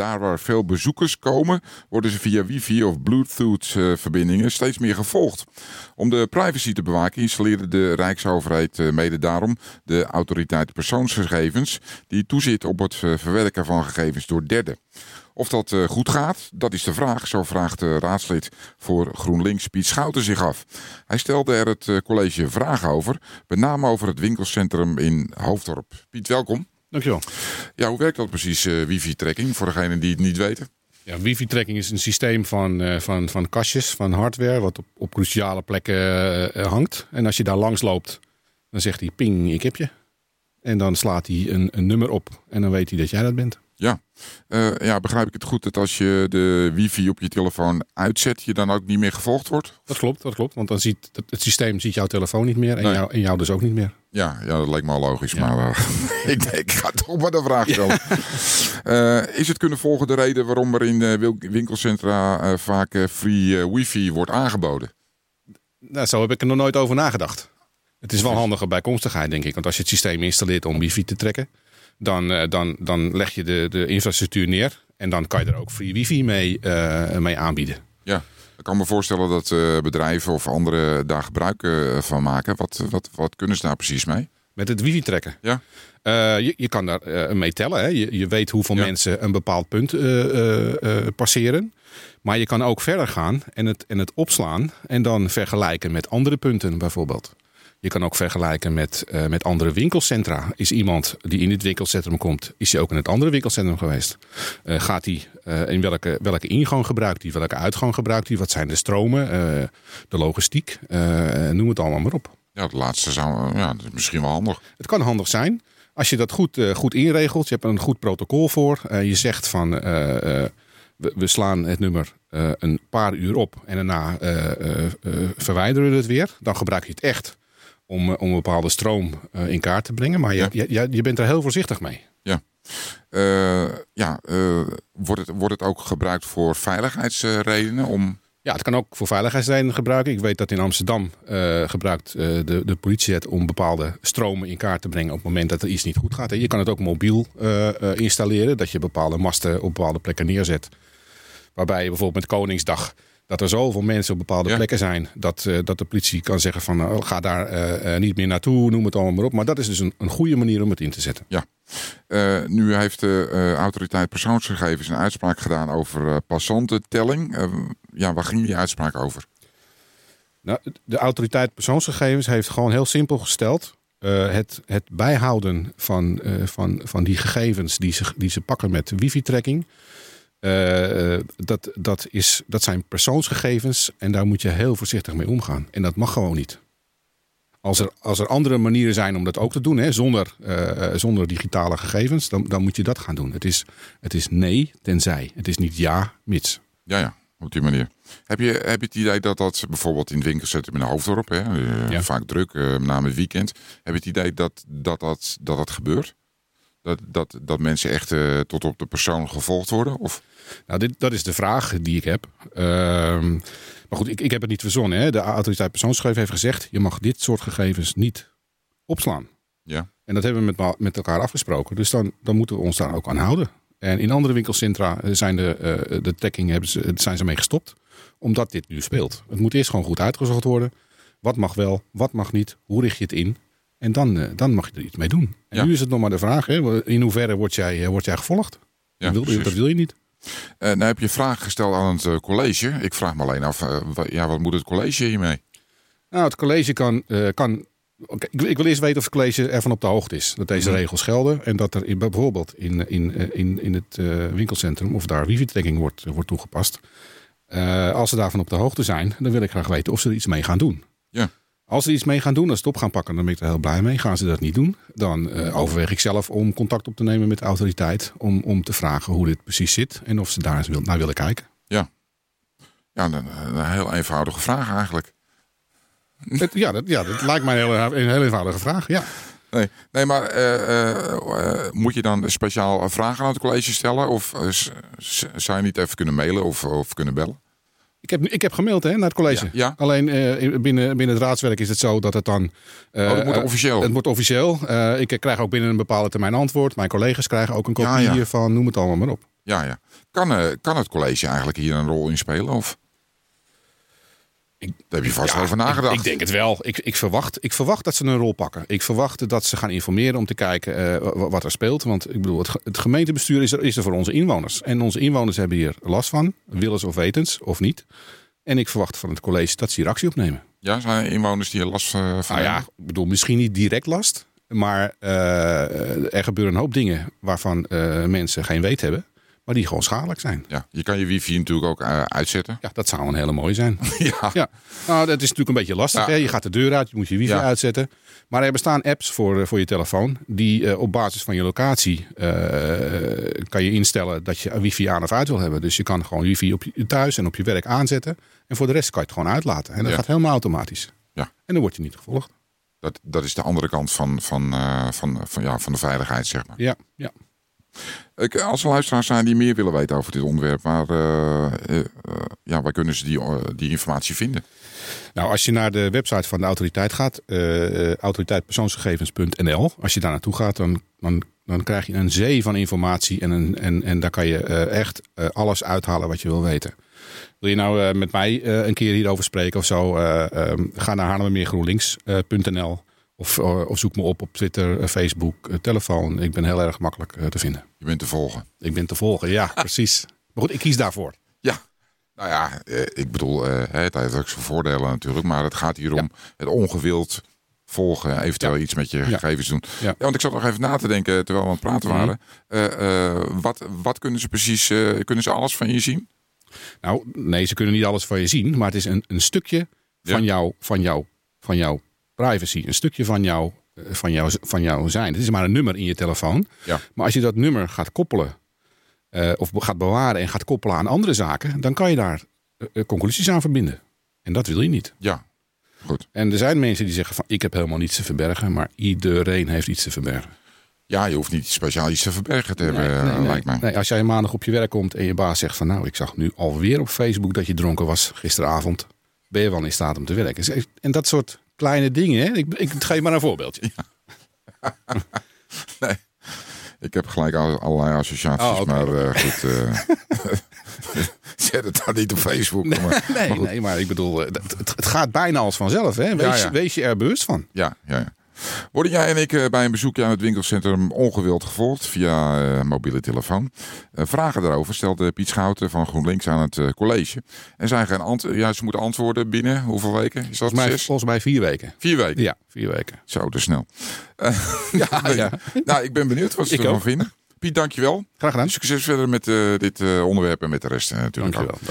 daar waar veel bezoekers komen, worden ze via wifi of bluetooth-verbindingen steeds meer gevolgd. Om de privacy te bewaken installeerde de Rijksoverheid eh, mede daarom de autoriteit persoonsgegevens, die toezit op het eh, verwerken van gegevens door derden. Of dat eh, goed gaat, dat is de vraag. Zo vraagt de raadslid voor GroenLinks Piet Schouten zich af. Hij stelde er het college vragen over, met name over het winkelcentrum in Hoofddorp. Piet, welkom. Dankjewel. Ja, hoe werkt dat precies, wifi-tracking, voor degenen die het niet weten? Ja, wifi-tracking is een systeem van, van, van kastjes, van hardware, wat op, op cruciale plekken hangt. En als je daar langs loopt, dan zegt hij ping, ik heb je. En dan slaat hij een, een nummer op en dan weet hij dat jij dat bent. Ja. Uh, ja, begrijp ik het goed dat als je de wifi op je telefoon uitzet, je dan ook niet meer gevolgd wordt? Dat klopt, dat klopt. Want dan ziet het systeem ziet jouw telefoon niet meer en, jou, en jou dus ook niet meer. Ja, ja dat lijkt me al logisch. Maar uh, ik, ik ga toch maar de vraag stellen. uh, is het kunnen volgen de reden waarom er in winkelcentra vaak free wifi wordt aangeboden? Nou, zo heb ik er nog nooit over nagedacht. Het is wel handige bijkomstigheid, denk ik. Want als je het systeem installeert om wifi te trekken, dan, uh, dan, dan leg je de, de infrastructuur neer. En dan kan je er ook free wifi mee, uh, mee aanbieden. Ja, ik kan me voorstellen dat uh, bedrijven of anderen daar gebruik van maken. Wat, wat, wat kunnen ze daar precies mee? Met het wifi trekken? Ja. je, je kan daar mee tellen. Hè? Je, je weet hoeveel ja. mensen een bepaald punt passeren. Maar je kan ook verder gaan en het, en het opslaan. En dan vergelijken met andere punten bijvoorbeeld. Je kan ook vergelijken met, uh, met andere winkelcentra. Is iemand die in dit winkelcentrum komt, is hij ook in het andere winkelcentrum geweest? Uh, gaat hij uh, in welke, welke ingang gebruikt hij? Welke uitgang gebruikt hij? Wat zijn de stromen? de logistiek? noem het allemaal maar op. Ja, het laatste zou ja, dat is misschien wel handig. Het kan handig zijn. Als je dat goed, goed inregelt, je hebt een goed protocol voor. je zegt van we, we, slaan het nummer een paar uur op en daarna verwijderen we het weer. Dan gebruik je het echt om, eh, om een bepaalde stroom uh, in kaart te brengen. Maar je, ja. je, je, bent er heel voorzichtig mee. Ja, uh, ja wordt, het, wordt het ook gebruikt voor veiligheidsredenen? Om... Ja, het kan ook voor veiligheidsredenen gebruiken. Ik weet dat in Amsterdam gebruikt de, de politie het om bepaalde stromen in kaart te brengen op het moment dat er iets niet goed gaat. En je kan het ook mobiel installeren, dat je bepaalde masten op bepaalde plekken neerzet. Waarbij je bijvoorbeeld met Koningsdag dat er zoveel mensen op bepaalde plekken zijn. Dat, uh, dat de politie kan zeggen van uh, ga daar uh, niet meer naartoe, noem het allemaal maar op. Maar dat is dus een, een goede manier om het in te zetten. Ja. nu heeft de autoriteit persoonsgegevens een uitspraak gedaan over passantentelling. ja, waar ging die uitspraak over? Nou, de autoriteit persoonsgegevens heeft gewoon heel simpel gesteld. het, het bijhouden van, van, van die gegevens die ze, die ze pakken met wifi-tracking uh, dat, dat, is, dat zijn persoonsgegevens en daar moet je heel voorzichtig mee omgaan. En dat mag gewoon niet. Als er, als er andere manieren zijn om dat ook te doen, hè, zonder, uh, zonder digitale gegevens, dan, dan moet je dat gaan doen. Het is, het is nee, tenzij. Het is niet ja, mits. Ja, ja, op die manier. Heb je, heb je het idee dat dat bijvoorbeeld in het winkelcentrum in de Hoofddorp, hè, ja. vaak druk, met name het weekend, heb je het idee dat dat, dat, dat, dat gebeurt? Dat, dat, dat mensen echt uh, tot op de persoon gevolgd worden? Of? Nou, dit, dat is de vraag die ik heb. Ehm, maar goed, ik, ik heb het niet verzonnen. Hè. De autoriteit persoonsgegevens heeft gezegd: je mag dit soort gegevens niet opslaan. Ja. En dat hebben we met, met elkaar afgesproken. Dus dan, dan moeten we ons daar ook aan houden. En in andere winkelcentra zijn de, uh, de tracking hebben ze, zijn ze mee gestopt. Omdat dit nu speelt. Het moet eerst gewoon goed uitgezocht worden. Wat mag wel, wat mag niet, hoe richt je het in? En dan, uh, dan mag je er iets mee doen. En nu is het nog maar de vraag, hè, in hoeverre word jij, word jij gevolgd? Ja, dat, wil, dat wil je niet. Uh, nou heb je vragen gesteld aan het uh, college. Ik vraag me alleen af, uh, ja, wat moet het college hiermee? Nou, het college kan. kan okay, ik, ik, wil eerst weten of het college ervan op de hoogte is dat deze mm regels gelden. En dat er in, bijvoorbeeld in, in, in, in het winkelcentrum of daar wifi-trekking wordt, wordt toegepast. als ze daarvan op de hoogte zijn, dan wil ik graag weten of ze er iets mee gaan doen. Ja. Als ze iets mee gaan doen, als ze het op gaan pakken, dan ben ik er heel blij mee. Gaan ze dat niet doen, dan uh, overweeg ik zelf om contact op te nemen met de autoriteit. Om, om te vragen hoe dit precies zit en of ze daar eens naar willen kijken. Ja, ja een, een heel eenvoudige vraag eigenlijk. Het, ja, dat, ja, dat lijkt mij een heel, een heel eenvoudige vraag, ja. Nee, nee maar uh, uh, moet je dan speciaal vragen aan het college stellen? Of zou je niet even kunnen mailen of, of kunnen bellen? Ik heb, ik heb gemaild hè, naar het college. Ja, Alleen uh, binnen, binnen het raadswerk is het zo dat het dan. Uh, oh, het wordt officieel. het wordt officieel. Ik krijg ook binnen een bepaalde termijn antwoord. Mijn collega's krijgen ook een kopie ja, hiervan. Noem het allemaal maar op. Ja, ja. Kan, eh, kan het college eigenlijk hier een rol in spelen? Of? Ik- Daar heb je vast Ja, over nagedacht. Ik, ik denk het wel. Ik, ik, verwacht, ik verwacht dat ze een rol pakken. Ik verwacht dat ze gaan informeren om te kijken eh, wa- wat er speelt. Want ik bedoel, het, ge- het gemeentebestuur is er, is er voor onze inwoners. En onze inwoners hebben hier last van, willens of wetens of niet. En ik verwacht van het college dat ze hier actie opnemen. Ja, zijn er inwoners die er last eh, van Nou ja, hebben? ik bedoel, misschien niet direct last. Maar eh, er gebeuren een hoop dingen waarvan mensen geen weet hebben. Maar die gewoon schadelijk zijn. Ja, je kan je wifi natuurlijk ook eh, uitzetten. Ja, dat zou een hele mooie zijn. ja. Ja, nou, dat is natuurlijk een beetje lastig. Ja. Hè? Je gaat de deur uit, je moet je wifi Ja. uitzetten. Maar er bestaan apps voor, eh, voor je telefoon. Die eh, op basis van je locatie kan je instellen dat je wifi aan of uit wil hebben. Dus je kan gewoon wifi op je thuis en op je werk aanzetten. En voor de rest kan je het gewoon uitlaten. En dat Ja. gaat helemaal automatisch. Ja. En dan word je niet gevolgd. Dat, dat is de andere kant van, van, van, van, ja, van de veiligheid, zeg maar. Ja, ja. Ik, als er luisteraars zijn die meer willen weten over dit onderwerp, maar eh, eh, eh, ja, waar kunnen ze die, eh, die informatie vinden? Nou, als je naar de website van de autoriteit gaat, eh autoriteitpersoonsgegevens.nl, als je daar naartoe gaat, dan, dan, dan krijg je een zee van informatie en, een, en, en daar kan je eh, echt eh, alles uithalen wat je wil weten. Wil je nou eh, met mij eh, een keer hierover spreken of zo, eh, ehm, ga naar haarlemmermeergroenlinks.nl of, eh, of zoek me op op Twitter, eh, Facebook, eh, telefoon. Ik ben heel erg makkelijk te vinden. Je bent te volgen. Ik ben te volgen, ja, precies. Maar goed, ik kies daarvoor. Ja, nou ja, ik bedoel, het heeft ook zijn voordelen natuurlijk, maar het gaat hier om het ongewild volgen, eventueel iets met je Ja. gegevens doen. Ja. Mhm. want ik zat nog even na te denken terwijl we aan het praten waren. Eh, eh, wat, wat kunnen ze precies, kunnen ze alles van je zien? Nou, nee, ze kunnen niet alles van je zien, maar het is een, een stukje Ja. van, jou, van, jou, van jouw privacy. Een stukje van, jou, eh, van, jou, van jou zijn. Het is maar een nummer in je telefoon. Ja. Maar als je dat nummer gaat koppelen, eh, of gaat bewaren en gaat koppelen aan andere zaken, dan kan je daar eh, conclusies aan verbinden. En dat wil je niet. Ja, goed. En er zijn mensen die zeggen van ik heb helemaal niets te verbergen, maar iedereen heeft iets te verbergen. Ja, je hoeft niet speciaal iets te verbergen te hebben, Nee, nee, nee. lijkt mij. Nee, als jij maandag op je werk komt en je baas zegt van nou, ik zag nu alweer op Facebook dat je dronken was gisteravond. Ben je wel in staat om te werken? En dat soort kleine dingen. Hè? Ik, ik geef maar een voorbeeldje. Ik heb gelijk al- allerlei associaties, Oh, maar eh, goed. eh, zet het dan niet op Facebook. maar, Nee, nee, maar ik bedoel, eh, het, het- het gaat bijna als vanzelf. Hè? Wees, Ja, ja. wees je er bewust van. Ja, ja, ja. Worden jij en ik eh, bij een bezoekje aan het winkelcentrum ongewild gevolgd via eh, mobiele telefoon? Eh, vragen daarover stelde Piet Schouten van GroenLinks aan het college. En zijn geen. Ja, ze moeten antwoorden binnen hoeveel weken? Is dat Volgens mij, volgens mij vier weken. Vier weken. Ja, vier weken. Zo, te snel. Ja, ja. Nou, ik ben benieuwd wat ze Ik ervan ook. vinden. Piet, dankjewel. Graag gedaan. Succes verder met dit onderwerp en met de rest natuurlijk ook. Dankjewel. Dank